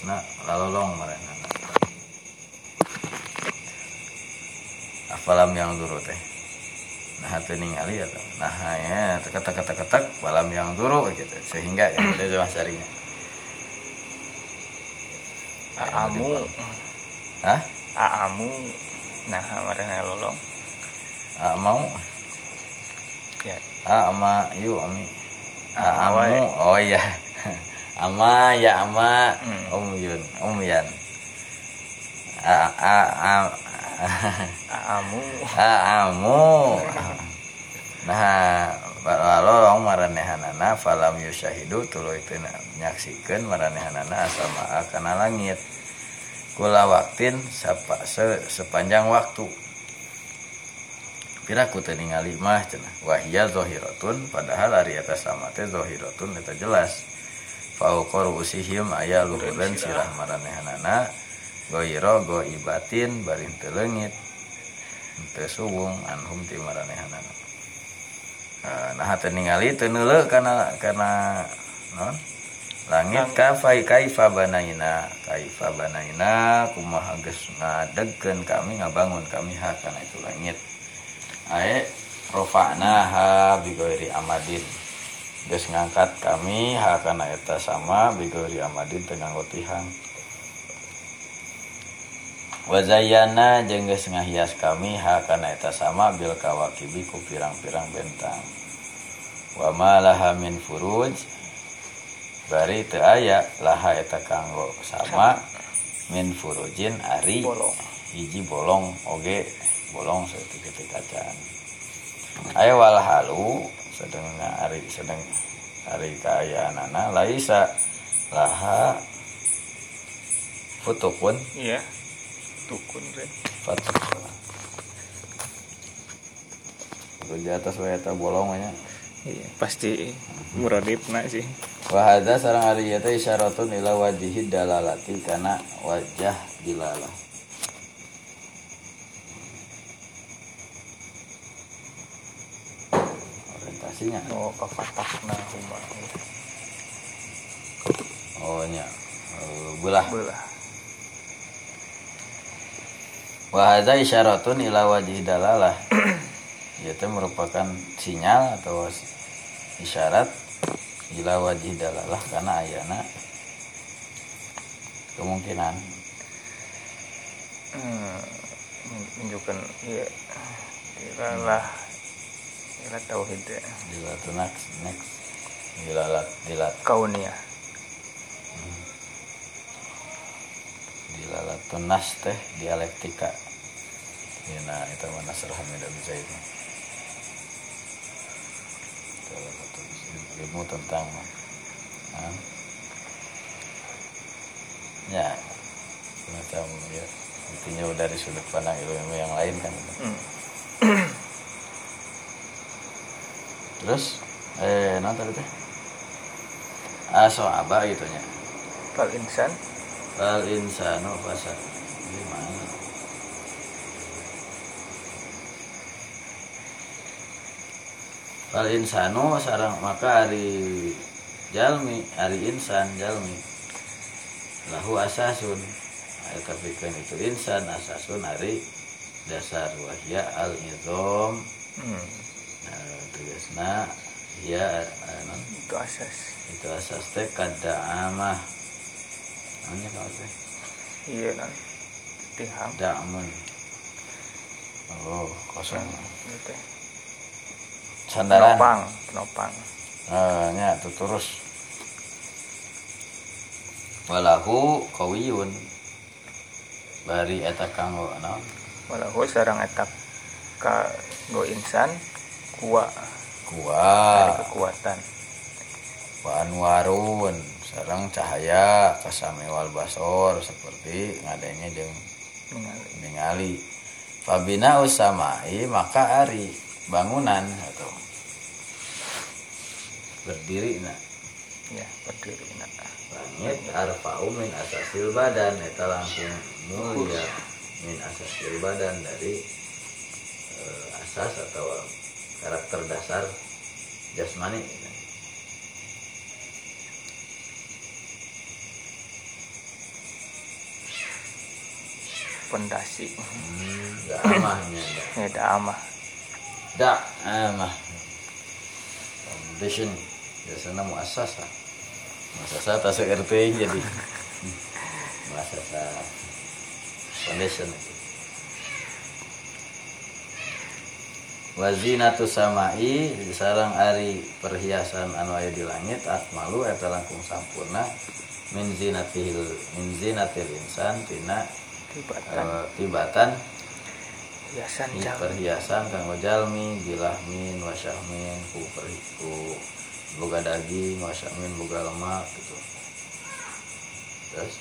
na lalolong marana apalam yang dulu teh. Nah hati ningali ya nah ya ketek ketek ketek balam yang dulu gitu. Sehingga ya itu cuma sarinya Aamu, Hah? aamu, nah marana lolong. Ah, mau. Ya, ah ama yuk ami. Ah, Ah, wae. amu oh iya ama ya ama. Hmm. om yun om yan. Ah aamu, ah amu. Nah lalu orang maranehanana falam yusahidu tulu itu nyaksikan maranehanana sama akan langit kula waktin sapa, se, sepanjang waktu. Piraku teu ningali mah cenah. Wahia zahiratun padahal ari eta sama teh zahiratun eta jelas fauqor usihim aya luhureun sirah maranehanana goiro go ibatin barin teu leungit teu subung anhum ti maranehanana. Nah teu ningali teu neuleuh kana kana non langit kafai kaifa banaina kaifa banaina kumaha geus ngadegkeun kami ngabangun kami ha kana itu langit. Ae rofa'naha bigoiri amadin. Geus ngangkat kami ha kana eta sama bigoiri amadin teu nganggo tihang Wazayana jeung geus ngahias kami ha kana eta sama bil kawakibi ku pirang-pirang bentang. Wa ma laha min furuj bari teu aya laha eta kanggo sama min furujin ari bolong. hiji bolong oge bolong seperti kacaan aya wal halu sedang ari sedang ari kaayaanana laisa laha futukun. Iya, tukun re. fatukun Kudu di atas eta bolong nya Iya, pasti muradipna sih. wa hadza sareng ari ieu teh isyaratun ila wajhi dalalati kana wajah dilalah orientasinya Oh, kafatakna huma. oh nya Eh, belah Belah. wa hadza isyaratun ila wajhi dalalah teh merupakan sinyal atau isyarat ila wajhi dalalah karena ayana kemungkinan Hmm, menunjukkan iya. Ilalah ila tauhid ya. dilat next next. Dilalat dilat kauniyah. dilalat tunas teh dialektika. Ya nah itu mana serah tidak bisa itu ilmu tentang nah, ya semacam ya intinya dari sudut pandang ilmu yang lain kan. Hmm. terus eh nonton tadi teh. Aso apa gitu nya. Fal insan? Fal insanu fasa gimana? Fal insanu sarang maka hari jalmi hari insan jalmi. Lahu asasun. Ayo kapikeun itu insan asasun hari dasar wahya al izom hmm. Nah, tegasna ya anu, itu asas. itu asas teh kada amah namanya kalau teh Iya nan. Tiham. Damun. Oh, kosong. Itu teh. Sandaran. Penopang, penopang. Eh, nya tuh terus. Walahu kawiyun. Bari eta kanggo naon? Walau sarang etak ka go insan kuat Kuat. kekuatan. Wa anwarun sareng cahaya kasame wal basor seperti ngadenge jeung ningali. Fabina usamai maka ari bangunan atau berdiri nah Ya, berdiri nak. langit arfa'u min asasil badan eta langsung mulia min asasil badan dari eh, asas atau karakter dasar jasmani. Pondasi hmm, dah amahnya ya dah amah. Dah amah. Foundation. Biasanya muasasa muasasa tasuk RT jadi. Muasasa foundation. Wazinatu samai sarang ari perhiasan anu aya di langit akmalu eta langkung sampurna min zinatil min zinatil insan tina tibatan. tibatan. Hiasan Ini jam. perhiasan kanggo jalmi bilahmin wasyahmin ku periku boga daging wasyahmin boga lemak gitu. Terus?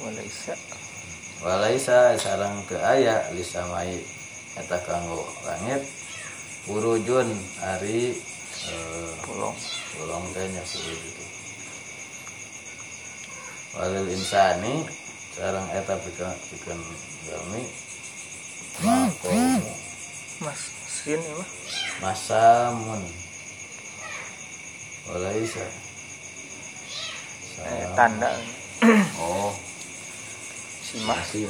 Walaisa. Walaisa sarang ke aya lisamai eta kanggo langit urujun ari eh, pulong Tolong tanya gitu. Walil insani sarang eta pikeun pikeun jalmi makomu. Mas sin mah. Masamun. Walaisa. Eh, tanda. Oh. Simah. Masih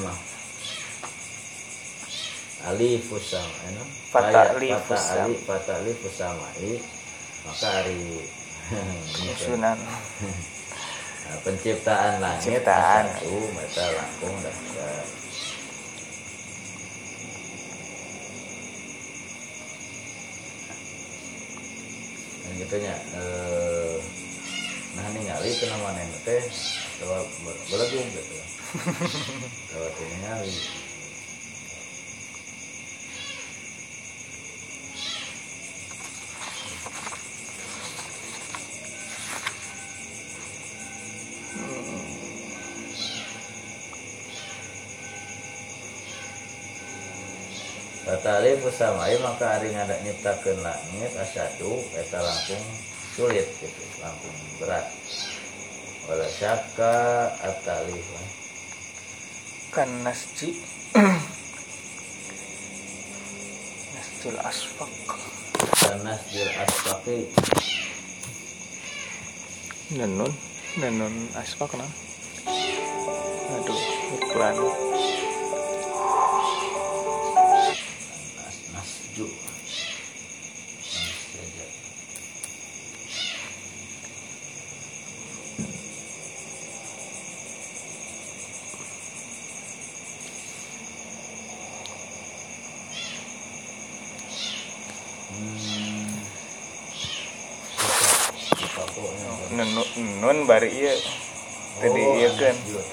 mah alifus sama enak Fata alifus fata sama. ali fata alifus sama i maka hari penyusunan Nah, penciptaan langit Penciptaan. satu mata langkung dasar dan gitunya eh, nah ningali itu nama nenek teh kalau belagung gitu? Kalau ningali Batali pusamai maka hari ngadak nyiptakeun langit asyadu eta langkung sulit gitu, langkung berat. Wala syakka atali kan nasji. Nasjil asfak sanas jil asfaqi nenun. Nenun asfak kan aduh iklan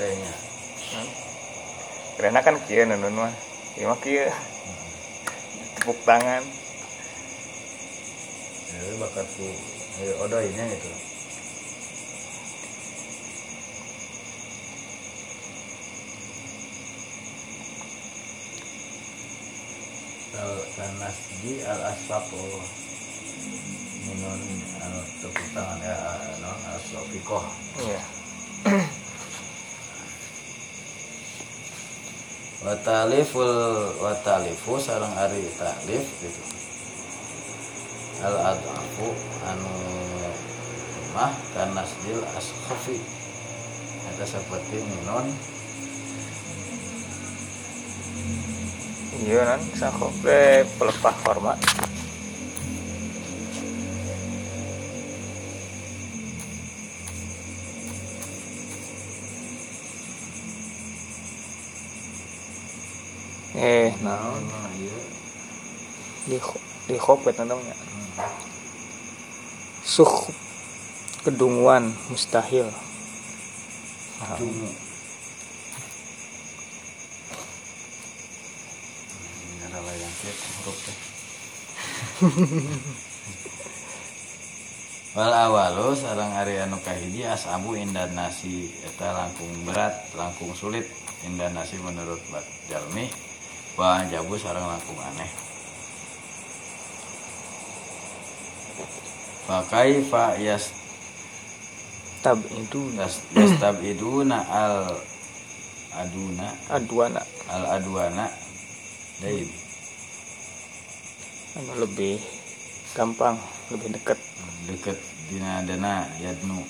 nasju tehnya. karena kan kia nenun mah iya mah kia. Tepuk tangan. Ya, bakatku ya, odoinya itu. Al tanasji al asfaqo minun anu tepuk tangan ya non asfaqikoh iya. wa taliful wa talifu sareng ari talif gitu. Al adafu anu mah kanasjil askhafi eta seperti minun. Iya nan. Sakope pelepah hormat eh nah nah iya. di di khopet namanya suh kedunguan mustahil. Nah, teh. Wal awalu sarang ari anu kahiji asabu indan nasi eta langkung berat, langkung sulit indan nasi menurut bat jalmi wa jabu sarang langkung aneh. Pakai fa yas tab itu yas- yastabiduna al aduna. Aduana. Al adwana dari anu lebih gampang lebih dekat. Deket dina dana yadnu.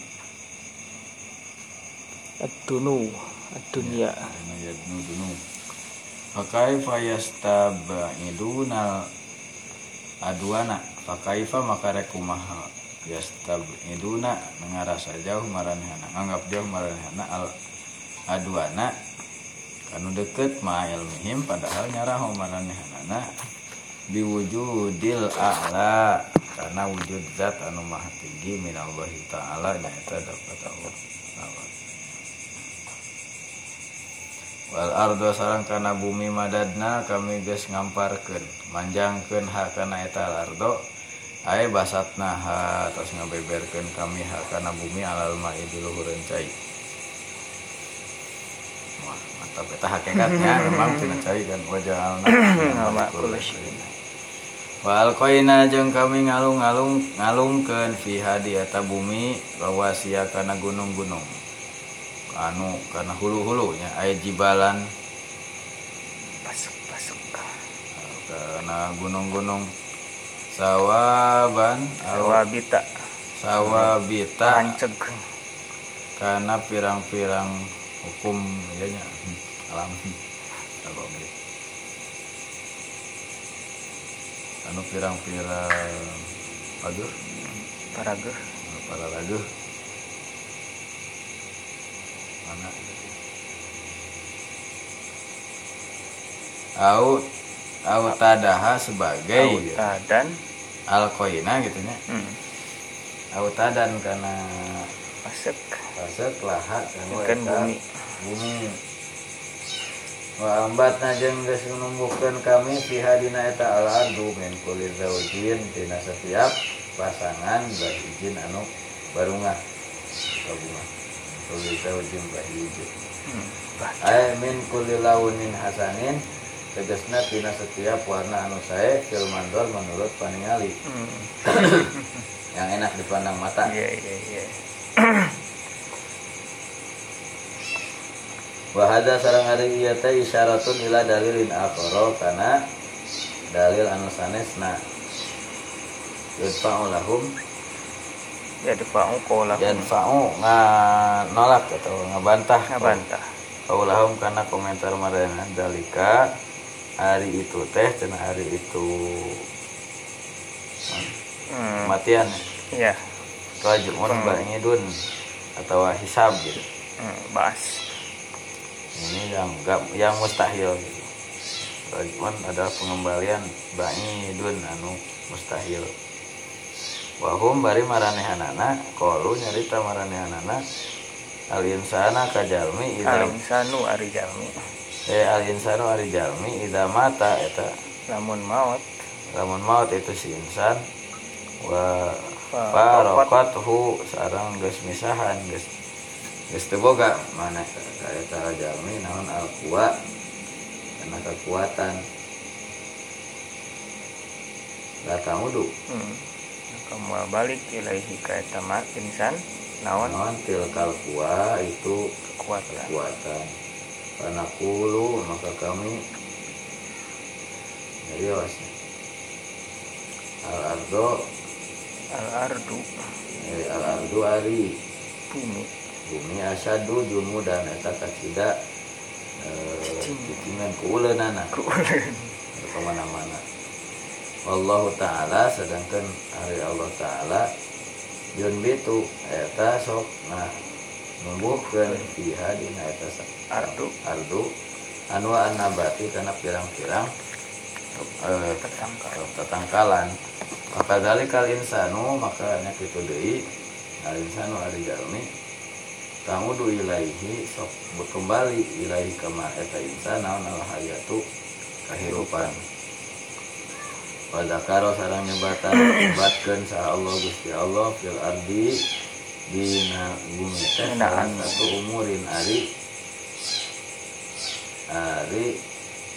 Adunu. Anu yadnu dunu fakaifa yastabiduna aduana. Fakaifa maka rekumaha yastabiduna ngarasa jauh maranehana anggap jauh maranehana al aduana. Kanu deket ma ilmihim padahal nyarah maranehana biwujudil a'la. Karena wujud zat anu maha tinggi minallahi ta'ala nyaeta dapat Allah. wal Walardo sarang kana bumi madadna kami guys ngamparkan manjangkan hakana etalardo A basat naha atas ngabeberkan kami hakana bumi alal alalma luhureun cai. Wah, mantap eta hakikatnya memang tina cai kan wajah Walkoina jeung kami ngalung-alung ngalungkeun fi di bumi lawasiya kana gunung-gunung. Anu kana hulu-hulunya aya jibalan. Pasuk pasuk kana gunung-gunung sawaban awabita sawabita. Panceg kana pirang-pirang hukum ieu nya alam. Anu pirang-pirang aduh. Paraga para lagu mana au au tadaha sebagai auta dan alkoina gitu nya. Hmm, au tadan karena pasuk pasek laha kan bumi. bumi. Wa ambatna jeung geus numbuhkeun kami fi hadina eta al ardu min kulli zaujin tina setiap pasangan bahijin anu barungah. Kabunga kulli zaujin bahijin hmm, ay min kulli launin hasanin tegasna tina setiap warna anu sae fil mandor menurut paningali hmm, yang enak dipandang mata. Iya iya iya. Wahada sarang hari ieu teh isyaratun ila dalilin akhara kana dalil anu sanesna. Yadfa'u lahum ya difa'u qawlahu yadfa'u nolak atau ngabantah ngabantah qaulahum kana komentar marana dalika hari itu teh cenah hari itu hmm, kematian. Iya. Rajumun Hmm. ba'idun atau hisab gitu. Hmm, bahas. Ini yang yang mustahil. Gitu. Rajuan adalah pengembalian ba'idun anu mustahil wahum bari maranehanana kolu nyarita maranehanana al insana kajalmi al idam insanu ari jalmi. Eh al insanu ari jalmi idam mata eta lamun maut. lamun maut itu si insan wa Fa- farokathu sarang geus misahan geus geus teu boga mana eta jalmi naon al kuwa karena kekuatan. Datang wudu hmm. Kamu balik ilaihi ka eta ma insan naon? Naon? Tilkal kuwa itu kekuatan. kekuatan. Karena kulu maka kami serius al ardo al ardu eh, al ardo ari. Bumi. Bumi asadu jumu dan eta tidak. Eh, Cicing. cicingan kuuleunana. Kuuleun. Ke mana-mana Allah Ta'ala sedangkan hari Allah Ta'ala Yun bitu eta sok nah numbuhkeun fiha dina eta ardu. Ardu. Anu nabati karena pirang-pirang eh, tetangkal tetangkalan. Maka dari kal insanu maka nya kitu deui al insanu ari jalmi tamudu ilaihi sok kembali ilaihi kama eta insan naon al hayatu kahirupan pada karo sarang nyebatan nyebatkeun sa Allah Gusti Allah fil ardi dina bumi teh salah satu umurin ari ari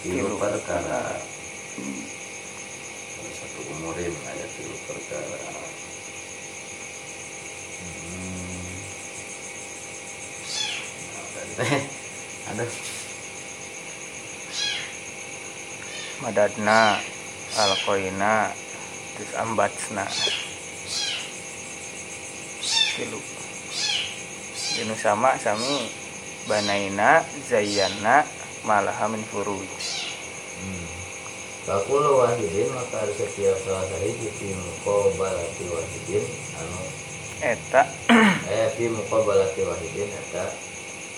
tilu perkara. Salah satu umurin ayat tilu perkara. Hmm. Nah, aduh. Madadna alkoina terus ambatsna. Tilu Dinu sama sami banaina zayyana malaha min furuj. Hmm. Bakul wahidin maka setiap salah sahiji fi muqabalati wahidin anu. Eta. Eh fi muqabalati wahidin eta.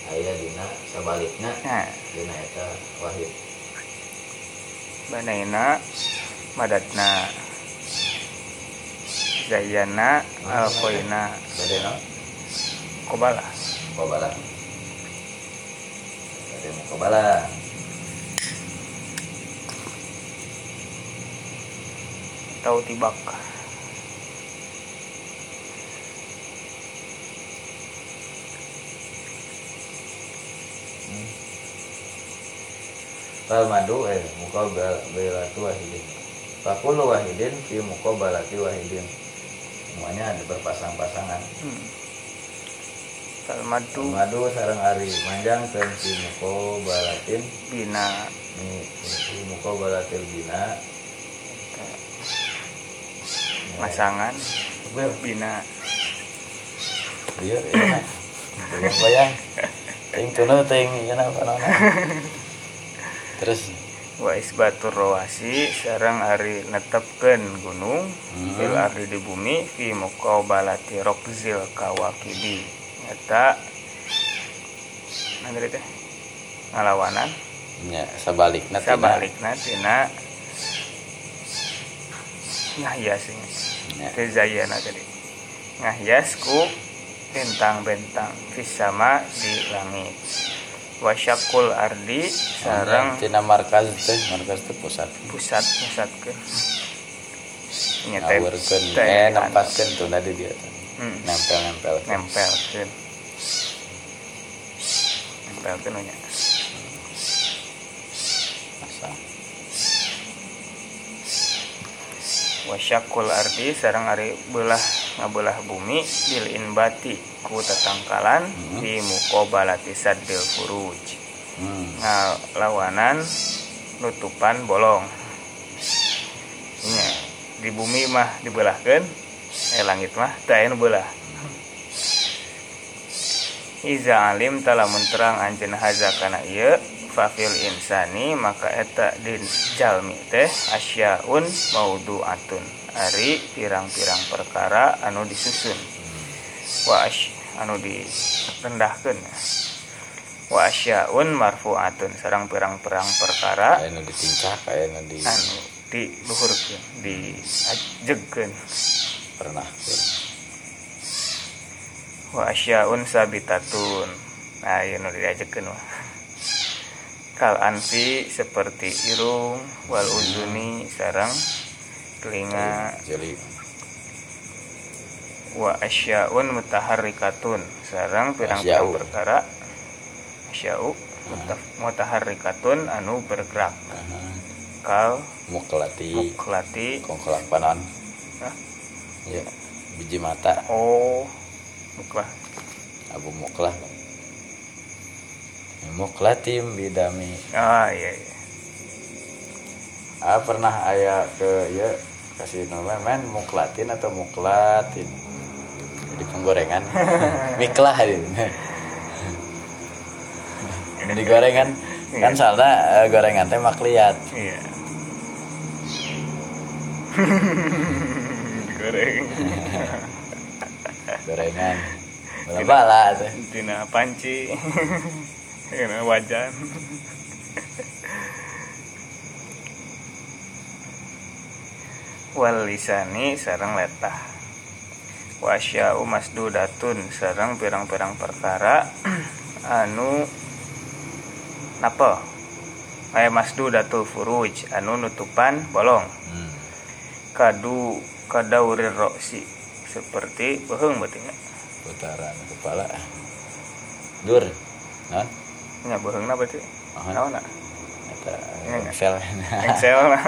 Aya dina sabalikna nah. dina eta wahid banaina madatna zayyana alqoina badena? Qobala muqabala Bade muqabala atau tibak Fal madu eh muqabalatu wahidin. Fakul wahidin fi muqabalati wahidin. Semuanya ada berpasang-pasangan. hmm. Talmadu Madu sarang ari manjang teu fi muqabalatin bina fi muqabalatil bina. masangan bina Iya, iya. Bayang. Ting tunu ting ieu apa nana. Terus? Wa isbatur rawasi sareng ari netepkeun gunung Hmm. fil ardi di bumi fi muqabalati rokzil kawakibi eta nanti teh? Ngalawanan. Nya sabalikna tina. sabalikna tina. Ngahias ini. Nya. teh zayana tadi. Ngahias ku bentang-bentang. Fisama di langit wasyakul ardi sarang tina markaz teh markaz teh pusat. pusat pusat ke Ngawurkeun eh nempatkeun tuh tadi dia. tuh. hmm, Nempel-nempel. nempel ke nempel ke nya wasyakul arti sarang Ari belah ngabelah bumi bilin bati ku tatangkalan hmm. di mukobalati sadil furuj hmm. nah, lawanan nutupan bolong ya, di bumi mah dibelahkan eh langit mah tak belah Iza alim telah menterang anjen haza kana iya fafil insani maka eta din jalmi teh asyaun maudhu atun Ari pirang-pirang perkara anu disusun. Waas anu direndahkan wasyaun marfu atun serang pirang-perang perkara anu ditingkah anu di anu diluhurkan diajegkan pernah wasyaun sabitatun. Nah anu diajegkan wah kal anfi seperti irung wal uzuni sareng telinga. Jadi wa asyaun mutaharrikatun. Sareng pirang-pirang perkara. Asya'u muta- mutaharrikatun anu bergerak. Kal muklati. muklati. Kongkolak panon. Hah? Ya, biji mata. Oh muklah abu muklah. Muklatim bidami. ah iya iya Ah pernah aya ke ya kasih nama men muklatin atau muklatin. Jadi penggorengan. Miklah ini. Ini gorengan kan salda eh, gorengan teh makliat. iya goreng Gorengan. Bala teh. tina panci tina wajan wal lisani sareng letah wasya'u masdudatun sareng pirang-pirang perkara anu napa aya masdudatul furuj anu nutupan bolong Hmm. kadu kadaurir roksi seperti beheung berarti nya Putaran kepala. Dur. Nah, nya beheungna berarti Aha. naonna eta Iya nggak? engsel. engsel na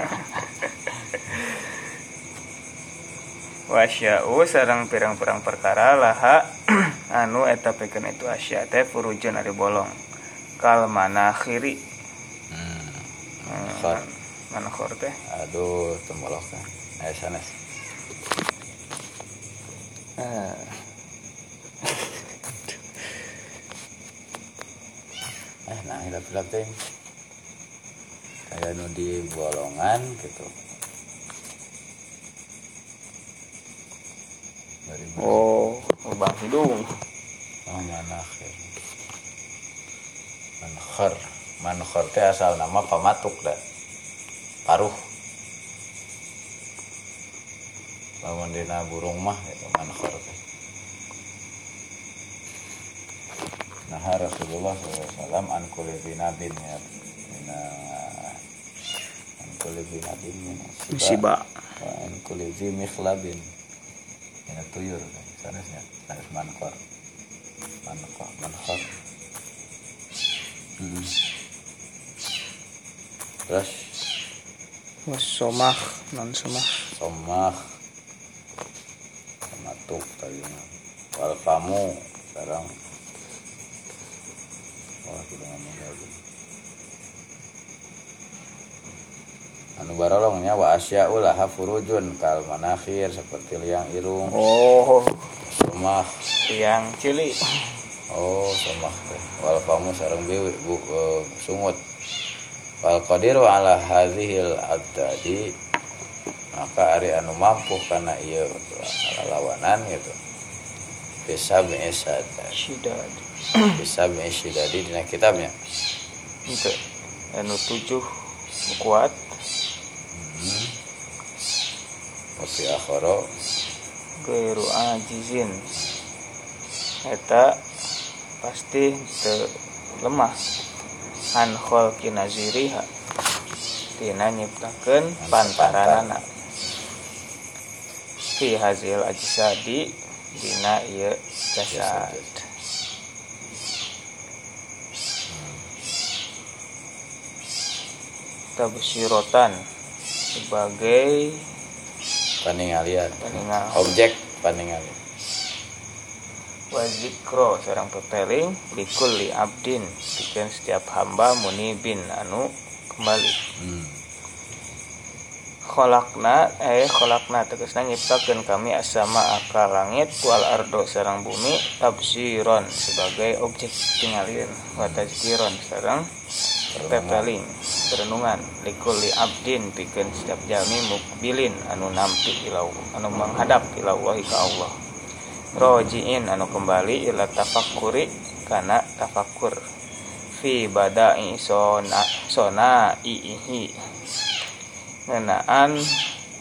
wasya'u sareng pirang-pirang perkara laha anu eta pikeun itu asya teh furujun ari bolong kal manakhiri Hmm. Hmm, Khor. manakhor teh Aduh, tembolok kan. Ayo sanes. Ah. eh nah hilap-hilap teh. Kayak nu di bolongan gitu. Dari oh lubang hidung. Oh manakhir mankhar mankhar teh asal nama pamatuk dah. Paruh. Lamun dina burung mah gitu mankhar teh nah Rasulullah SAW an kulli binabin ya. Mina, an kulli binabin an kulli zi mikhlabin Mina tuyur. Seharusnya harus mankhar mankhar mankhar hmm. terus? Somah non somah. Somah matuk tadi wal sekarang wah kita ngomong lagi anu barolongnya wa asyaul furujun kal manakhir seperti liang irung. Oh. Somah yang cili. Oh somah teh. Wal famu sareng biwi bu eh, sungut. Wal qadiru ala hadhil adadi. Maka ari anu mampu karena iya lawanan gitu bisa biasa sidad bisa biasa dari dina kitabnya. Itu anu tujuh kuat. Hmm. Wafi akhoro gairu ajizin. Eta pasti te lemah. An khalqi naziriha. Tina nyiptakeun pantaranana. fi hazil ajsadi dina ieu jasad tabsirotan sebagai paningalian peningal objek paningalian wazikro seorang pepeling likul li abdin. Bikin setiap hamba munibin anu kembali. Hmm. Kholakna eh kholakna tegasna nyiptakeun kami asama akal langit wal ardo sarang bumi tabsiron sebagai objek tingalieun wa tazkiron sarang pepeling perenungan likul li abdin bikin setiap jami mukbilin anu nampi ilau anu menghadap ila ka Allah. Rojiin anu kembali ila tafakkuri kana tafakkur. Fi bada'i sona sona ihi ngenaan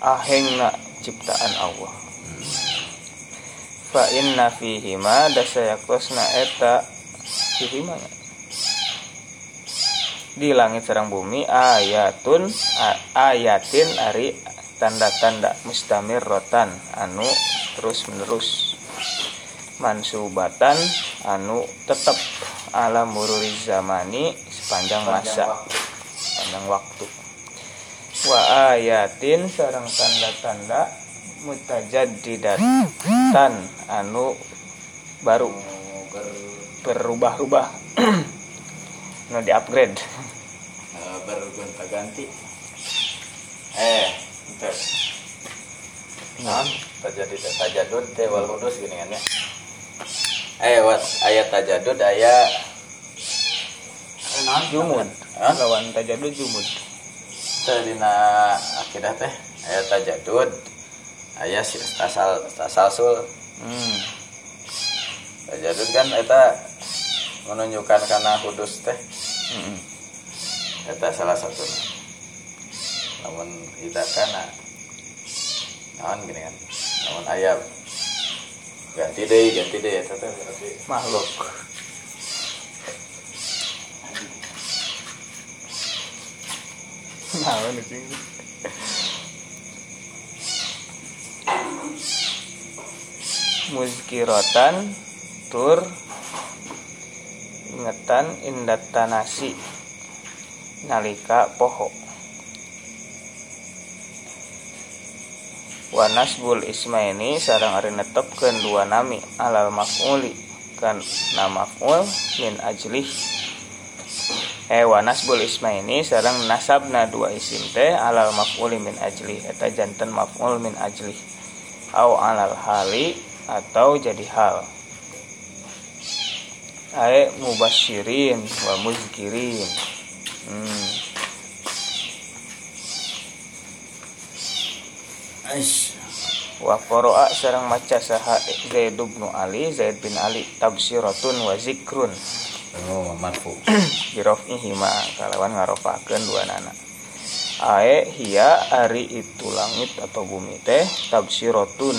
ahengna ciptaan Allah. Fa inna fihi ma dasayakosna eta fihi ma nya? di langit sarang bumi ayatun ayatin ari tanda-tanda mustamir rotan anu terus menerus mansubatan anu tetap ala mururi zamani sepanjang masa. sepanjang waktu wa ayatin sarang tanda-tanda mutajadidatan anu baru berubah-ubah. Nu di upgrade Eh, bergonta ganti eh ente nah terjadi tajadud teh wal kudus gini kan ya? Eh wat ayat tajadud ayat jumud lawan tajadud jumud dina akidah teh ayat tajadud ayat si tasal tasalsul. Hmm. tajadud kan eta menunjukkan karena kudus teh. Mm-mm. eta salah satu namun kita kana naon gini kan? Namun ayat ganti deh ganti deh eta teh. Makhluk muzkiratan tur ingetan indatanasi nalika poho. Wanasbul isma ini sarang ari netepkeun dua nami alal maf'uli kan nama min ajlih eh wanasbul isma ini sarang nasabna dua isim teh alal maf'uli min ajlih eta janten maf'ul min ajlih au alal hali atau jadi hal. Ae mubasyirin wa muzkirin. Hmm. Aish. wa qara'a sareng maca saha Zaid bin Ali Zaid bin Ali tabsiratun wa zikrun Oh, marfu. birofihi ma kalawan ngarofakeun dua nana ae hia ari itu langit atau bumi teh tabsiratun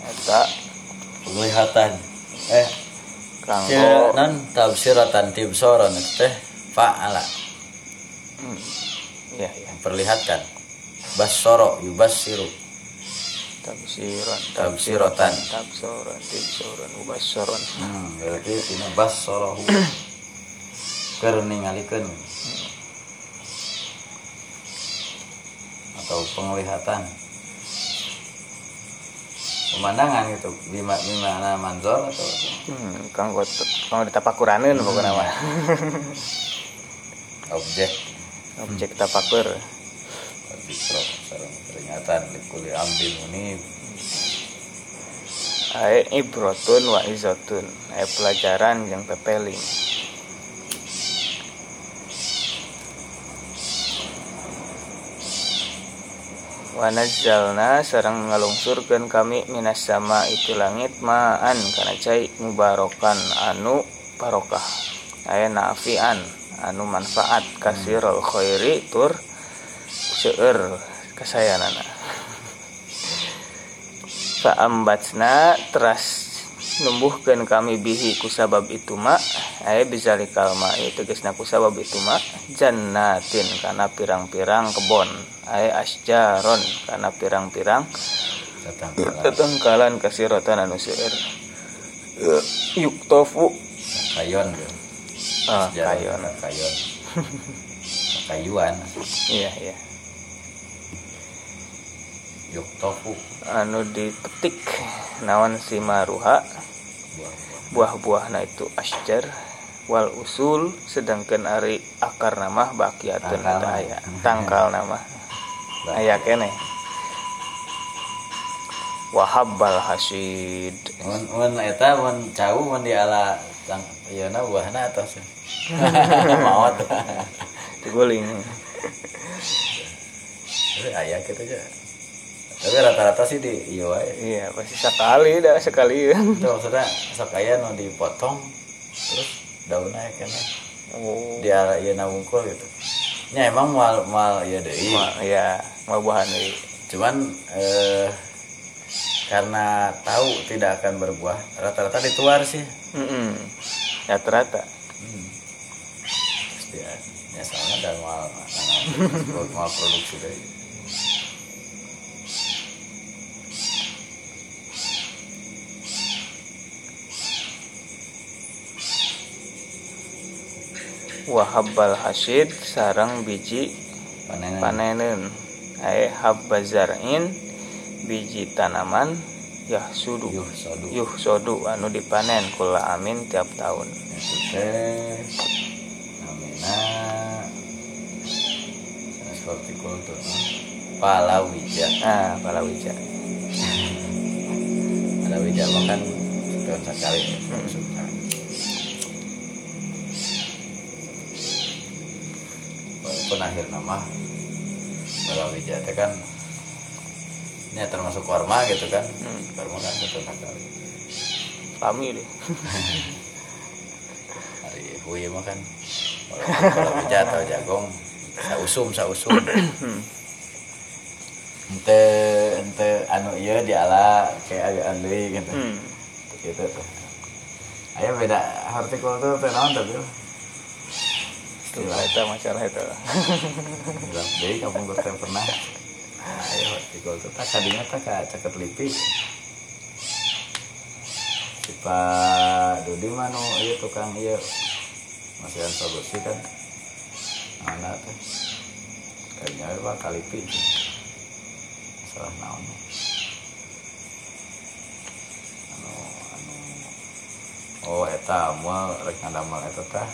eta Penglihatan. Eh, kanggo ya non tafsiratan tibsoran teh fa'ala hmm, iya iya memperlihatkan. Basoro yubassiru. Tabsiran Tabsiratan. tabsoran tabsoran ubassoran Hmm, berarti ini basorohu. Keur ningalikeun. Atau penglihatan. Pemandangan itu bima bima manzor atau hmm, kanggo kanggo ditapakuraneun pokokna mah objek objek tapakur Dikro peringatan likuli ambil munib ae ibrotun wa izotun ae pelajaran yang pepeling wa nazzalna sareng ngalungsurkeun kami minas sama itu langit ma'an kana cai mubarokan anu barokah. Aya nafian anu manfaat kasirul khairi tur seueur kasayanana Fa'ambatna teras numbuhkeun kami bihi ku sabab itu mak. Aya bizalikal ma itu tegasna ku sabab itu mak. Jannatin kana pirang-pirang kebon. Aya asjaron kana pirang-pirang tetengkalan kasiratan anu seueur. Yuk tofu. Kayon ah kayon. kayon. Kayuan. Iya iya yuk tofu anu dipetik naon si maruha? Buah-buah buah-buahna itu asjar. Wal usul sedangkan ari akar nama bakiatun aya. tangkal nama. Aya kene. Wahabbal hasid mun mun eta mun cau mun di ala tang ieu na buahna atos maot. Diguling. Aya kitu aja tapi rata-rata sih di ieu wae. Iya pasti sekali dah sekali. Itu maksudnya sok aya nu dipotong terus daunnya kena oh. Di ala ieu na wungkul gitu. Nya emang mal mal ieu deui. Ma, ya mau buahan deui. cuman eh, karena tahu tidak akan berbuah rata-rata dituar sih. Mm-mm. ya ternyata hmm. Terus dia ya soalnya dan mal mal, mal produksi dari wahabbal hasid sarang biji panenan paneneun aya habba zar'in biji tanaman yahsudu. Yuh sodu yuh sodu anu dipanen kula amin tiap tahun. Palawija. Nah palawija. Palawija mah kan tahun sekali. Walaupun akhir nama. Palawija teh kan ini termasuk korma gitu kan. Hmm. korma kan tahun sekali kami deh. Hari hui mah kan palawija atau jagong sausum sausum ente ente anu iya diala kayak agak andri gitu. Hmm. gitu tuh. Ayo beda hortikultur teh naon tapi Tuh, eta masalah itu. Bilang jadi kampung gue pernah ayo hortikultur tak kadinya tak ka ceket lipi si Pak Dudi mah nu ieu tukang iya. Masih yang solusi kan. Mana tuh? Kayaknya Pak Kalipi masalah naon anu anu. Oh eta amal rek ngadamel eta tah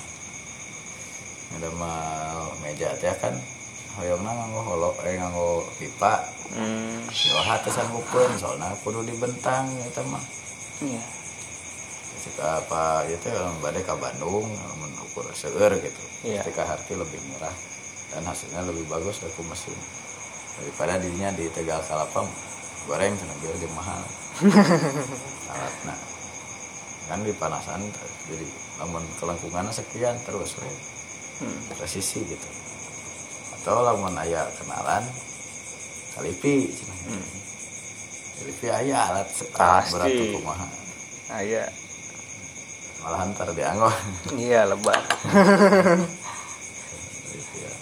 ngadamel meja teh kan hoyongna nganggo holo eh nganggo pipa. Hmm. Yoha teh sanggupeun soalna kudu dibentang eta mah. Iya. Ketika apa itu badai ke Bandung mengukur seueur gitu. Iya. ketika harga lebih murah dan hasilnya lebih bagus dari mesin. Daripada dirinya di Tegal Kalapa goreng tenaga lebih mahal. Alatnya kan dipanasan jadi namun kelengkungannya sekian terus. Hmm. gitu. Atau lamun aya kenalan kalipi. Hmm. kalipi aya alat sekarang berat tuh kumaha. Aya. Malahan ntar dianggo. Iya lebat. Kalipi ya.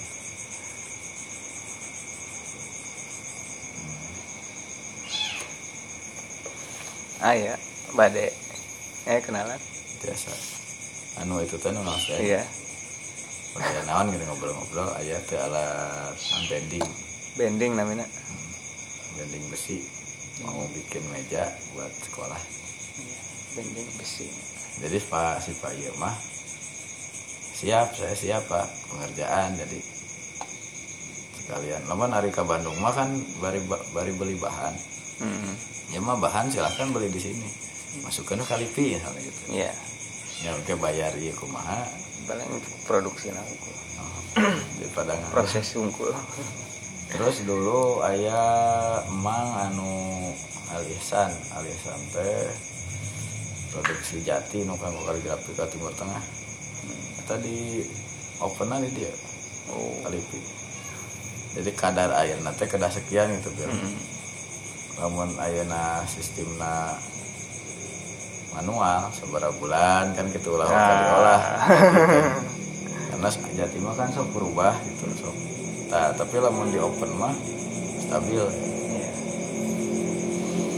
aya bade eh kenalan. Biasa. Anu itu teh nu naos teh iya aya naon gitu ngobrol-ngobrol aya teh alat bending. Bending namanya bending besi. Mau bikin meja buat sekolah. Bending besi. Jadi pak si pak iya mah siap saya siap pak pengerjaan. Jadi sekalian. Namun hari ke Bandung mah kan bari bari beli bahan. Hmm. ya mah bahan silahkan beli di sini. Masukkan ke kalipi misalnya gitu. Iya ya oke bayar iya kumaha. Paling produksi nah oh, daripada nganggur. proses unggul. Terus dulu ayah emang anu alisan alisan teh produksi jati nu kanggo kaligrafi ke timur tengah. Tadi open di dia oh. Kalipi jadi kadar air nanti kedah sekian gitu biar Hmm. namun ayeuna sistemna manual seberapa bulan kan gitu lah Ah. diolah. Karena jati mah kan sok berubah gitu sok. Nah, tapi lamun di open mah stabil.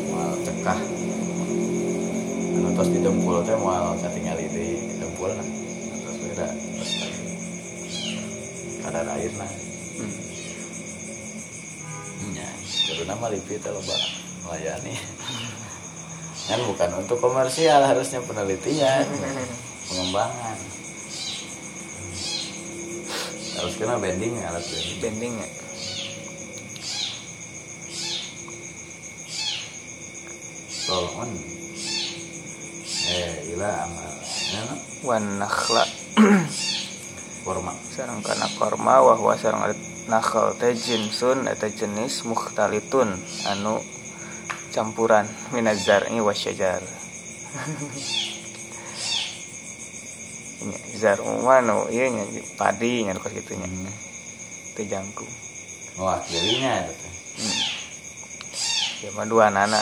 Mal cekah. Anu tos di dempul teh moal katingali di dempul nah terus beda. Kadar air nah. Hmm. ya jadi nama lipi teh loba melayani kan bukan untuk komersial harusnya penelitian pengembangan. Harus kena bending alat bending bending ya? Tolong. Eh ila amal. Ya wan nakhla. Forma sareng kana korma wahwa sareng ari nakhl teh jinsun eta jenis mukhtalitun anu campuran minazar'i wasyajar nya zar umano ieu nya padi nya kos kitu nya Hmm. teu jangkung wah jadinya gitu hmm. ya mah dua nana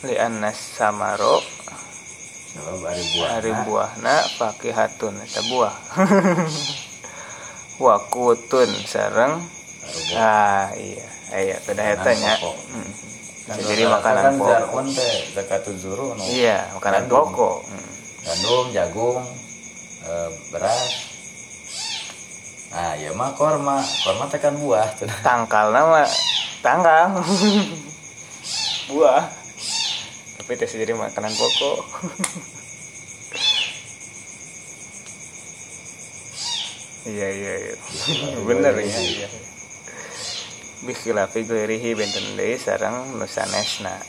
li annas samaro. Hari buah Ari buahna fakihatun eta buah. Wakutun sareng. Ah iya iya teh eta nya. pokok. Hmm. Jadi makanan pokok. zarun teh zakatul zuru Iya, makanan pokok. Hmm. gandum jagung eh, beras nah ya mah korma korma tekan buah. Tangkal nama tangkal. buah. Tapi teh jadi makanan pokok. iya iya iya. Bener ya. Iya. Bikhilafi guirihi benten deui sareng nu sanesna.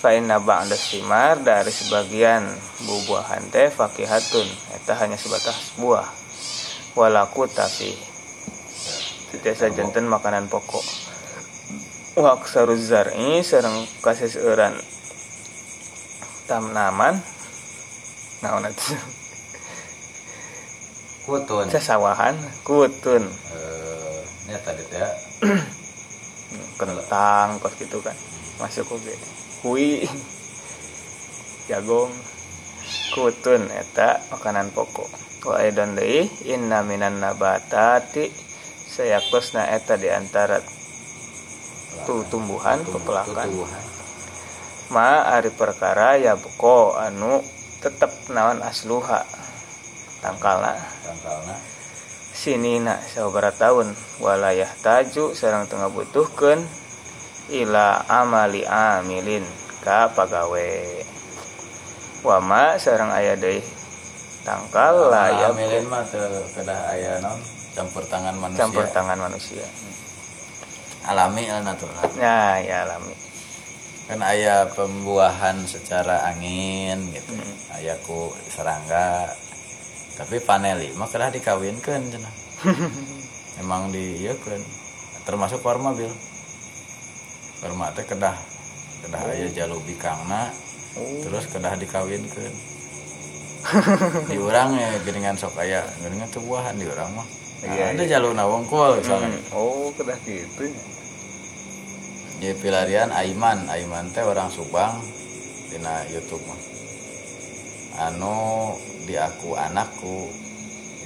Fa inna ba'da simar dari sebagian buah-buahan teh fakihatun eta hanya sebatas buah. Walaku tapi tiasa janten makanan pokok. Wa aksaru zar'i sareng kaseseuran tanaman naon atuh kutun sasawahan kutun eh nya tadi teh. Kentang kos gitu kan. Masuk oke kui jagung kutun eta makanan pokok. Wa edan deui inna minan nabatati sayakosna eta di antara tu tumbuhan pepelakan ma ari perkara ya beko anu tetep naon asluha. Tangkalna. Tangkalna sinina sabara tahun? Walayah taju sareng tengah butuhkeun ila amali amilin ka pagawe. Wama sareng aya deui tangkal layak. amilin mah kedah aya non? Campur tangan manusia. Campur tangan manusia. Alami al natural nah ya alami. Kan ayah pembuahan secara angin gitu. Ayah ku serangga tapi paneli mah kedah dikawinkan cenah. Emang di iya kan termasuk warma bil. Warma teh kedah kedah ayah jalu bikangna terus kedah dikawinkan di orang ya geningan sok aya geningan tuh buahan di orang mah. Nah, Iya, ada jalur nawongkul misalnya. Hmm. Oh, kedah gitu. ya. di pelarian Aiman. Aiman teh orang Subang dina YouTube mah anu di aku anakku.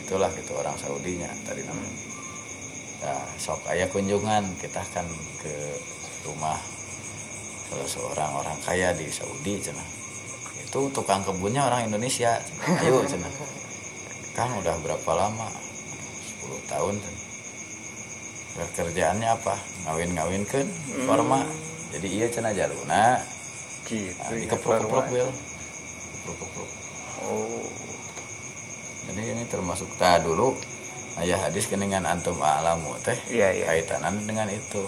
Itulah gitu orang Saudinya tadi namanya. Nah, sok aya kunjungan kita akan ke rumah salah seorang orang kaya di Saudi cenah. Itu tukang kebunnya orang Indonesia ayo cenah. Kang udah berapa lama? 10 tahun cenah. Kerjaannya apa? Ngawin-ngawin kan forma jadi iya cenah jaluna. Gitu. nah, ya, dikeprok-keprok Farma. Wil. Keprok-keprok Oh. jadi ini termasuk ta dulu ayah hadis keningan antum alamu teh Iya, iya. kaitanan dengan itu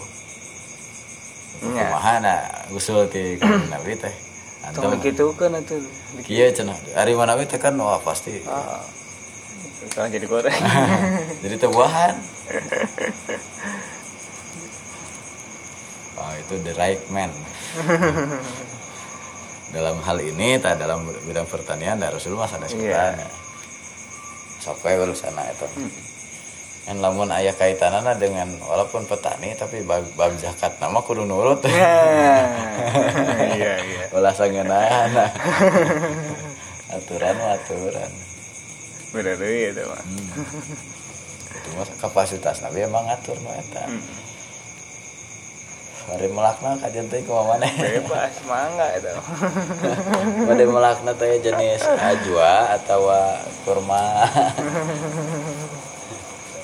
Nya. kumaha nah usul ti nabi teh antum gitu kan itu. iya cenah hari mana teh kan wah pasti Ah. Kalau jadi goreng. jadi tebuahan oh itu the right man dalam hal ini tak dalam bidang pertanian dan Rasulullah sana Iya. sampai urusan itu. Kan lamun ayah kaitanana dengan walaupun petani tapi bab, bab zakat nama kudu nurut. Iya, iya. ulah sangeunaan aturan aturan. Bener deui itu mah. itu mah kapasitas nabi emang ngatur mah eta. Hmm. Hari melakna kajian teh kumaha maneh Bebas mangga itu. Pada melakna teh jenis ajwa atau kurma.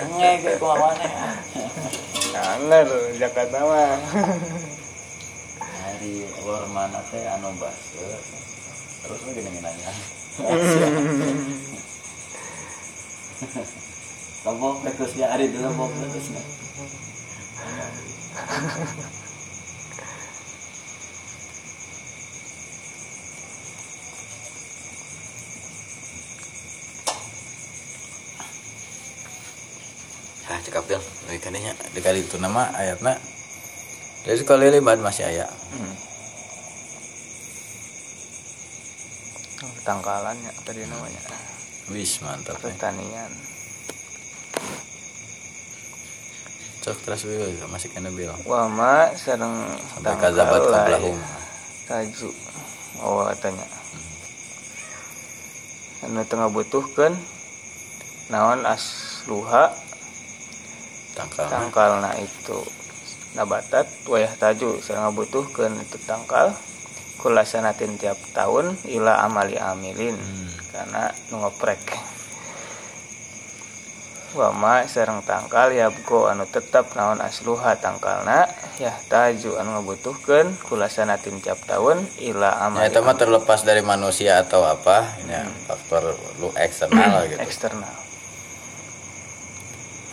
Nge kayak kumaha maneh. Anger Jakarta mah. Hari kurma teh anu baseuh. Terus lu gini nanya. Lombok pekusnya hari dulu lombok pekusnya. Cekap bil. Dari kadinya, di kali itu nama ayatna. Dari sekali libat masih ayat. Hmm. Oh, Tangkalannya tadi namanya Wis mantap. ya. pertanian. Cok terus bil, masih kena bil. Wah ma sareng Sampai kazabat kablahum. Taju. Oh katanya. Anu tengah butuhkan naon asluha Tangkal. tangkalna itu. Nabatat wayah taju sareng ngabutuhkeun itu tangkal. Kulasanatin tiap tahun ila amali amilin. Hmm. karena ngoprek wama sareng tangkal yabgo anu tetap naon asluha tangkalna. Ya taju anu ngabutuhkeun kulasanatin tiap tahun ila Ya, amali itu mah terlepas dari manusia atau apa, ya, faktor lu eksternal gitu. eksternal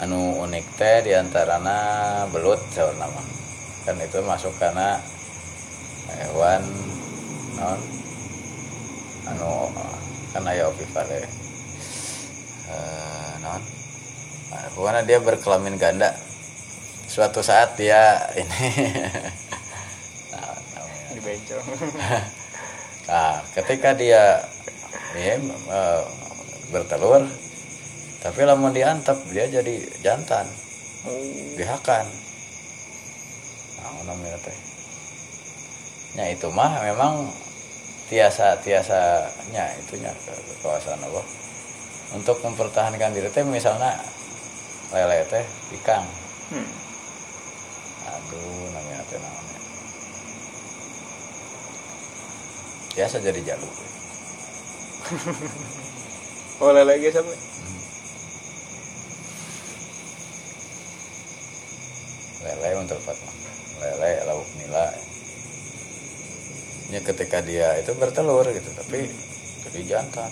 Anu unik teh diantarana belut jauh nama. Kan itu masuk karena hewan non anu kan aya ovivare. Eh non Nah, pokoknya dia berkelamin ganda. Suatu saat dia ini nah, Nah, ketika dia ya, eh, bertelur, tapi lamun diantep dia jadi jantan, dihakan. Nah, namanya teh. Ya itu mah memang tiasa tiasanya itunya ke kekuasaan Allah. Untuk mempertahankan diri teh misalnya lele teh ikang. Hmm. aduh namanya teh namanya. Biasa jadi jalur boleh lagi sampai terpat lele lauk nila ya ketika dia itu bertelur gitu tapi jadi jantan.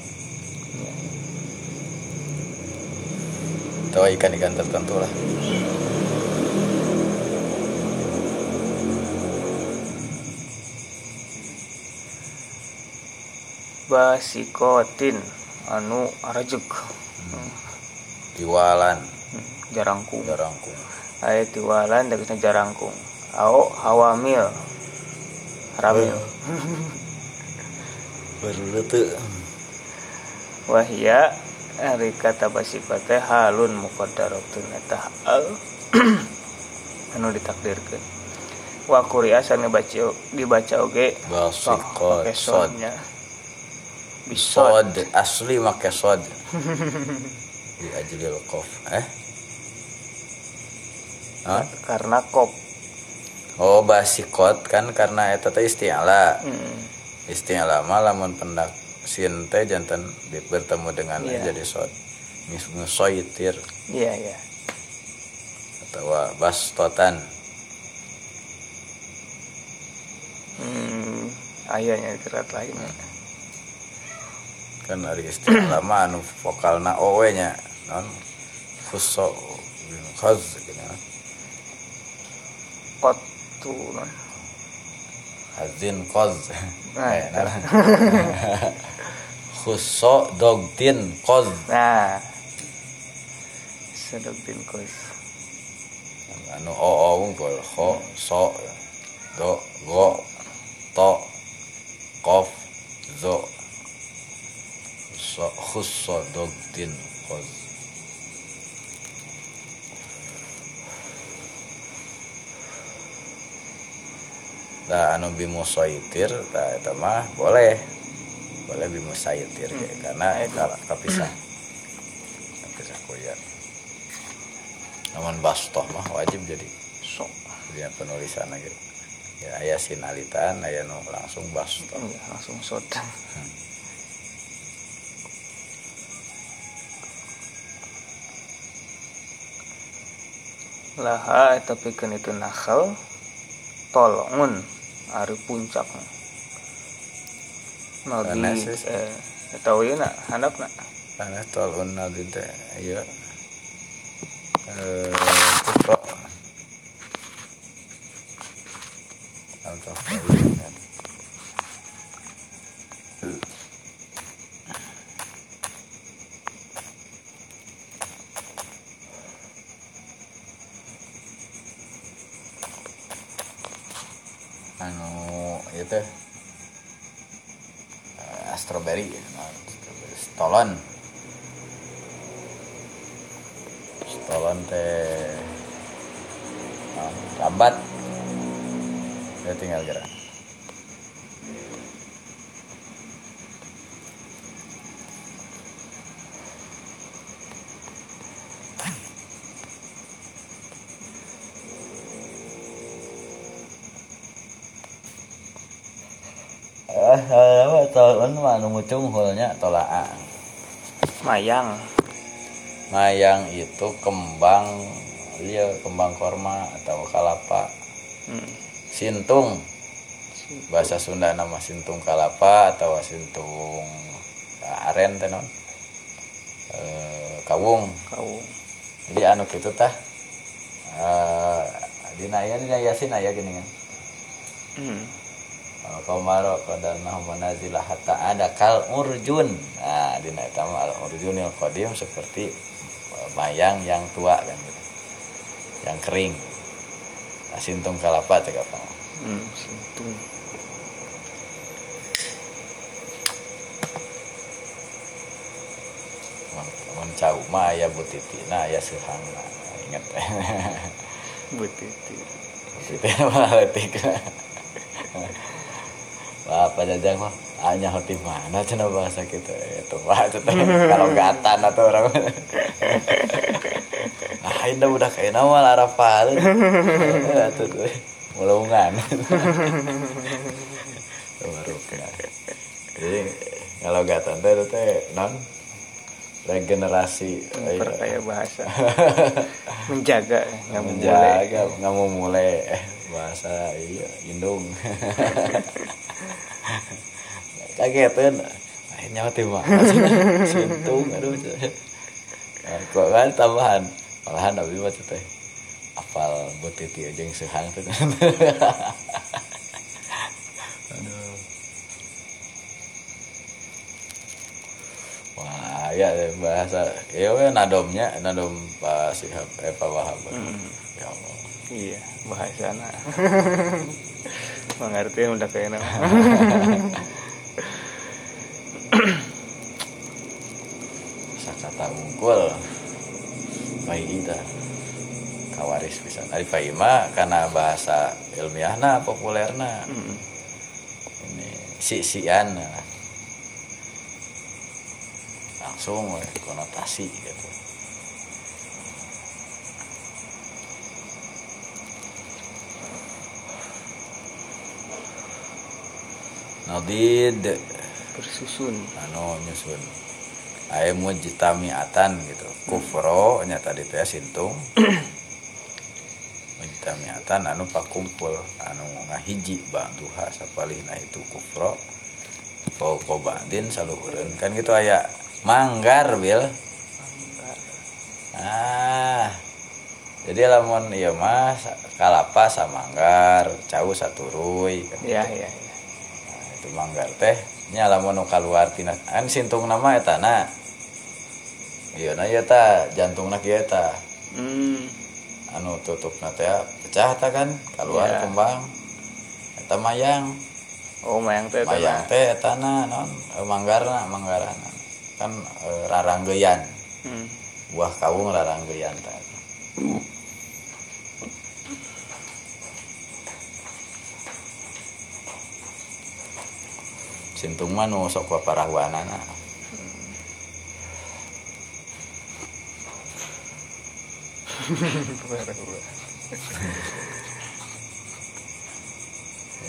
Atau ikan-ikan tertentu lah. Basikotin anu arajuk hmm. diwalan hmm, jarangku jarangku aya tiwalan tegasna jarangkung. Ao hawamil. Hamil baru teu wahia ari kata basiko teh halun muqaddaratun eta hal. Anu ditakdirkeun. Wa quri'a sani baca dibaca oge. Sod. sodnya bisod. Sod asli make sod. Di ajlil qaf eh Hah? karena kop oh basikot kan karena eta teh isti'ala hmm. isti'ala mah lamun pendak sin teh jantan di- bertemu dengan Iya. jadi sod Mis- ngusoitir iya iya atau bastotan hmm. ayahnya kerat lain kan dari istilah mah anu vokalna owe nya non khuso khaz gitu non hazin koz Nah, Eh, nah. khuso dogtin koz nah. Sedap bin kos anu o o unggul kho so do go to kof zo. So khuso dogtin koz Nah, anu bimusaitir, nah, itu mah boleh, boleh bimusaitir ya, karena eta kapisah, kapisah kuyan. Namun bastoh mah wajib jadi sok dia penulisan lagi. Ya, ayah sinalitan, ayah nu langsung bastoh. iya, langsung sod laha eta pikeun itu nakal tolongun ari puncak Nabi Karena sis- eh eta wieuna handapna Karena tolun nabi teh, iya. Eh, kufra. Al-Tafawin, kan. anu itu eh, strawberry nah, strawberry. stolon stolon teh nah, lambat ya tinggal gerak Ah, apa tolon mah anu mucung hulnya tolaa. mayang Mayang itu kembang iya kembang korma atau kalapa. hmm. Sintung bahasa Sunda nama sintung kalapa atau sintung aren teh non. Eh, kawung. kau Jadi anu kitu tah eh dina aya dina yasin aya gini kan. hmm. Komaro kodana manazilah hatta ada kal urjun. Nah, dina eta mah al urjunil qadim seperti eh, mayang yang tua kan gitu. Yang kering. Nah, sintung kalapa cek apa. hmm. sintung Mun cau mah aya butitina aya seuhangna. Ingat. butiti Butitina mah leutik. Wah, apa jajang mah hanya hoti mana cenah bahasa kita itu cenah kalau gatan atau orang ah ini udah kayak nama larapal atuh tuh. Mulungan. Baru jadi kalau gatan teh itu teh non regenerasi memperkaya bahasa. Menjaga nggak menjaga nggak mau mulai. Eh, bahasa iya indung. Kagetin akhirnya mati mah sintung aduh. Nah, kok kan tambahan malahan tapi mah teh apal butiti aja yang sehang tuh aduh. Wah ya bahasa ya we nadomnya nadom Pak Sihab eh Pak Wahab. Hmm. ya Allah. Iya bahasana mengerti udah kayak nama. Kata unggul kita kawaris bisa ari mah karena bahasa ilmiahna populerna. Hmm. ini si-sian langsung konotasi gitu. Nodid. Bersusun anu nyusun aya mujtamiatan gitu. Kufro nya tadi teh sintung. Mujtamiatan anu pakumpul. Anu ngahiji ba'duha sapalihna itu kufro. Fauqa ba'din saluhureun kan gitu aya. Manggar bil ah. Jadi lamun ieu mah kalapa samanggar cau saturuy kan ya ya ya Nah, itu manggar teh. Nya lamun nu kaluar tina an sintung nama eta iya na ieu ta jantungna kieu eta. Hmm. anu tutupna teh pecah ta kan keluar Ya. kembang eta mayang. Oh mayang teh mayang teh eta na non eh, manggarna manggarana. Kan eh, raranggeuyan hmm. buah kawung raranggeuyan teh sintung mah nu sok paparahuanana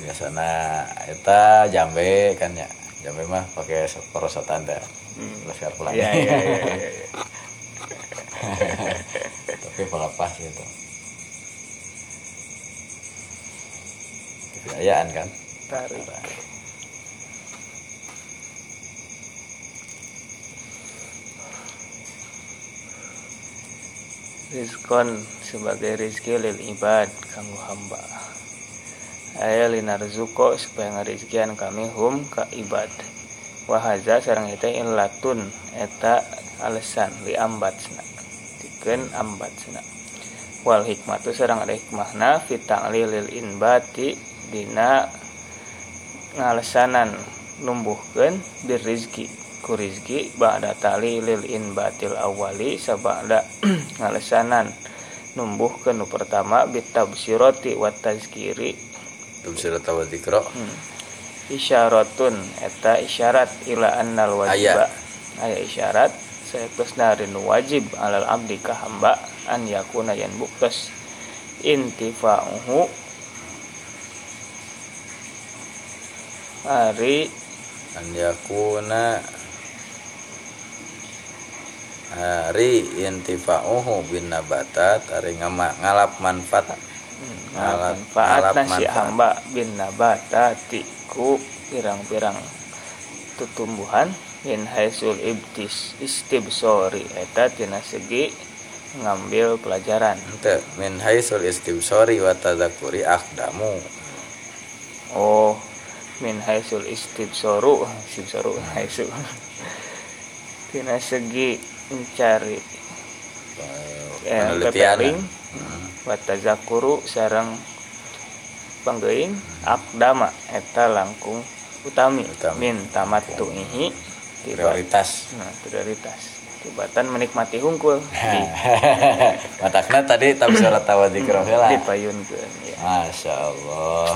biasana eta jambe kan ya jambe mah pakai perosotan teh Hmm. laskar pelangi Iya iya iya iya. iya. tapi pelepas gitu kebudayaan kan Tarik. Rizkon sebagai rizki lil ibad kanggo hamba. Aya linarzuko supaya ngarizkian kami hum ka ibad. Wahaza sarang eta illatun eta alasan li ambatsna. Dikeun ambatsna. Wal hikmatu sarang ada hikmahna fi ta'lilil inbati dina ngalesanan numbuhkeun bir rizki ku rizki ba'da tali lil inbatil awali sabada ngalesanan. Numbuhkeun nu pertama bitabsirati wa tazkiri. Tafsir tawa dikro hmm. isyaratun eta isyarat ila annal wajiba. Aya. Isyarat sayaktosna rinu wajib alal abdi ka hamba an yakuna yan buktos intifa'uhu. Ari. An yakuna hari intifa'uhu bin nabatat. Ari ngama ngalap manfaat. Ngalap- manfaat. Ngalap nasi manfaat. hamba bin nabatati ku pirang-pirang tutumbuhan. Min haisul ibtis istibsori. Eta tina segi ngambil pelajaran. Ente min haisul istibsori wa tadzakuri akdamu. Oh min haisul istibsoru. Istibsoru haisul. Tina segi mencari eh, penelitian pepeling watazakuru sarang panggeing akdama eta langkung utami, Utami. min tamattu'ihi tiba prioritas. Nah prioritas. Tibatan menikmati hungkul di matakna tadi tafsir tawa dikro heula dipayunkeun ya. Masya Allah.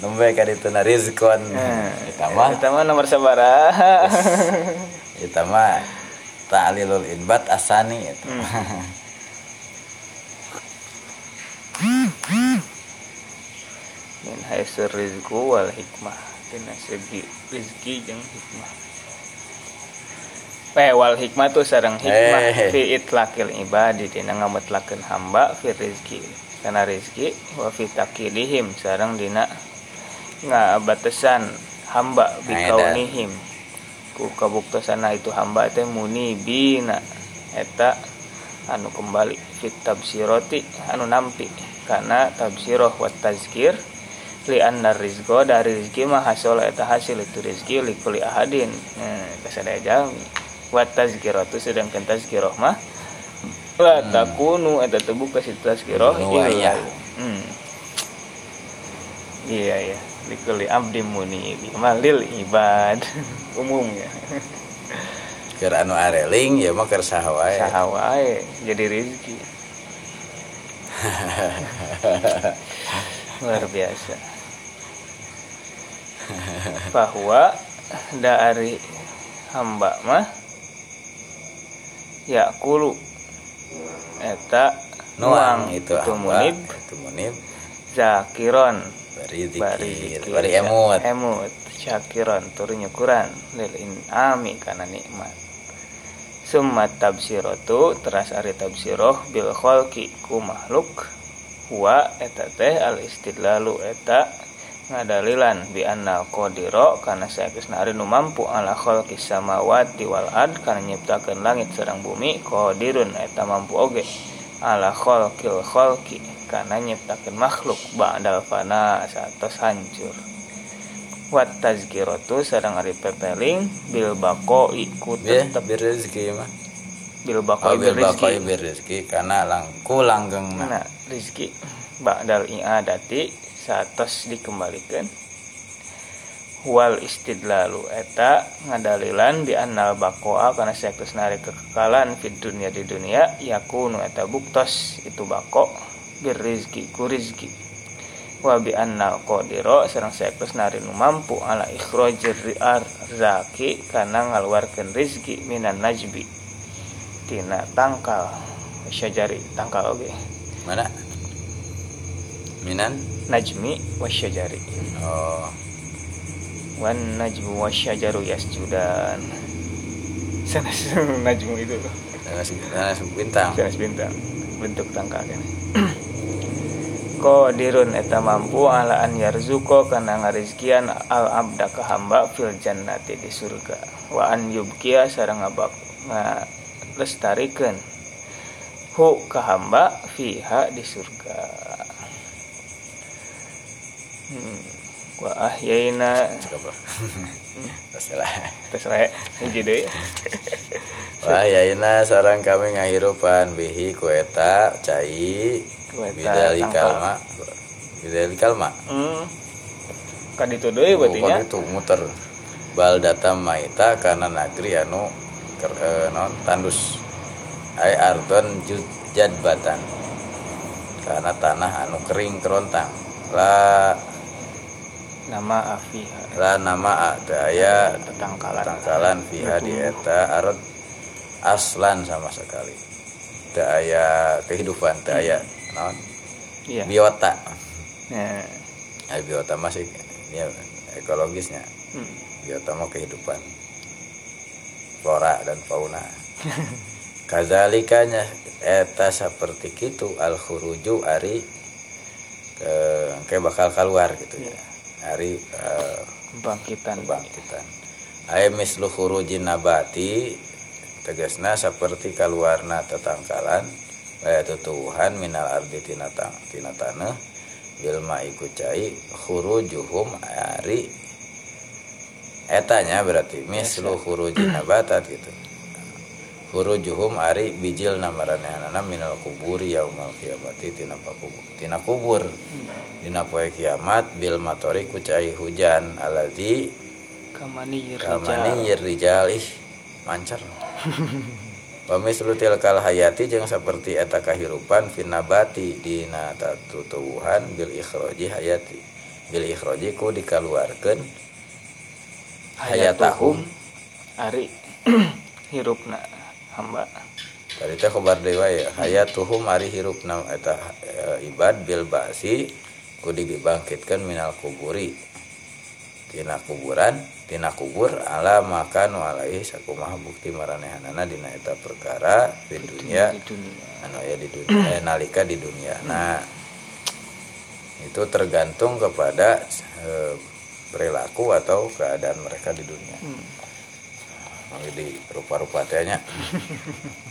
Nembe ka ditu na rizkon Nah, eta mah. nomor sabaraha Kita mah Ta'lilul inbat asani itu. min haisur rizku wal hikmah tina segi rizki jeung hikmah Eh, wal hikmah tuh sarang hikmah Eh. fi itlaqil ibadi dina ngametlakeun hamba fi rizki kana rizki wa fi taqidihim sarang dina ngabatasan hamba bi Ngaedan. kaunihim ku kabuktosana itu hamba teh munibina. Eta anu kembali fit tabsiroti anu nampi. Karena tabsiroh wa tazkir li anna rizqo dari rizki mah hasil eta hasil itu rizki li kulli ahadin. Nah kasadaya jalmi wa tazkiratu sedangkan tazkirah mah la takunu eta tebu ka situ tazkirah Nuwaya. illa hmm. iya iya li kulli abdi munib mah lil ibad. Umumnya keur anu areling ya mah keur saha wae. Saha wae jadi rizki luar biasa. Bahwa dari hamba mah ya kulu eta nuang itu hamba munib. itu munib. Zakiron bari bari zikir zikir, bari emut. Emut syakiron turu nyukuran lil inami kana nikmat. Summa tabsiratu teras ari tabsiroh bil khalqi ku makhluk. Huwa eta teh al istidlalu eta ngadalilan. Bi anna qadira kana saeusna ari nu mampu ala khalqi samawati wal ard kana nyiptakeun langit sareng bumi qadirun eta mampu oge. Ala khalqil khalqi kana nyiptakeun makhluk ba'dal fana satos hancur. Wat tazkiratu sareng ari pepeling bil baqoi ku ya tetep bir rezeki mah. Bil oh baqoi bil bil rezeki karena langku langgeng nah rizki ba'dal i'adati satos dikembalikan. Wal istidlalu eta ngadalilan di annal bakoa karena sekus nari kekekalan fid dunia di dunia yakunu eta buktos itu bako bir rizki ku rizki wa bi annal qadira sareng sekus nari nu mampu ala ikhrajir arzaki kana ngaluarkeun rizki minan najbi. Tina tangkal syajari tangkal oge mana? Minan? Najmi wasyajari oh. Wan najmu wasyajaru yasjudan. Sanes najmu itu. Sanes bintang. Sanes bintang. Bentuk tangkal kan Qadirun eta mampu ala an yarzuko kana ngarizkian al abda ka hamba fil jannati di surga. Wa an yubkia sareng ngabak ngalestarikeun hu ka hamba fiha di surga. Hmm. wa ahyaina Wah ya. Ina sarang kami ngahirupan bihi kueta cai bidali kalma. Bidali kalma. Hmm. Kan itu deui berarti nya. itu muter. Bal data maita karena negeri anu ker, eh, non tandus. Ai ardon jud- jadbatan. Karena tanah anu kering kerontang. La nama afiha la nama ada aya tetangkalan. tangkalan fiha di eta arad aslan sama sekali. Teu aya kehidupan teu aya naon? Iya. Biota. Nah ai biota masih ya ekologisnya. Hmm. biota mah kehidupan. Flora dan fauna. Kazalikanya eta seperti itu al khuruju ari ke kayak bakal keluar gitu ya. Ari eh, bangkitan kebangkitan. Ay mislu khurujin nabati tegasna seperti keluarna tetangkalan aya tutuhan minal ardi tina tang tina tanah bilma iku cai khurujuhum ari. Etanya berarti mislu khurujin nabatat gitu. Khurujuhum ari bijil namaranehana minal kuburi yaumal kiamati tina pakubur tina kubur. Dina poe kiamat bil matori ku cai hujan aladzi kamani kamani rijal. rijal. Ih mancar wa mislu tilkal hayati jeung saperti eta kahirupan finabati dina tatutuhan bil ikhroji hayati. Bil ikhroji ku dikaluarkeun hayatahum. Ari hirupna hamba. Tadi teh khobar dewa ya hayatuhum ari hirupna eta e, ibad bil basi ku dibangkitkeun minal kuburi. Tina kuburan tina kubur ala makan walai sakumaha bukti maranehanana dina eta perkara di dunia. anu ya di dunia. Eh, nalika di dunia. Nah itu tergantung kepada eh, perilaku atau keadaan mereka di dunia. Hmm. Mangga di rupa-rupa tehnya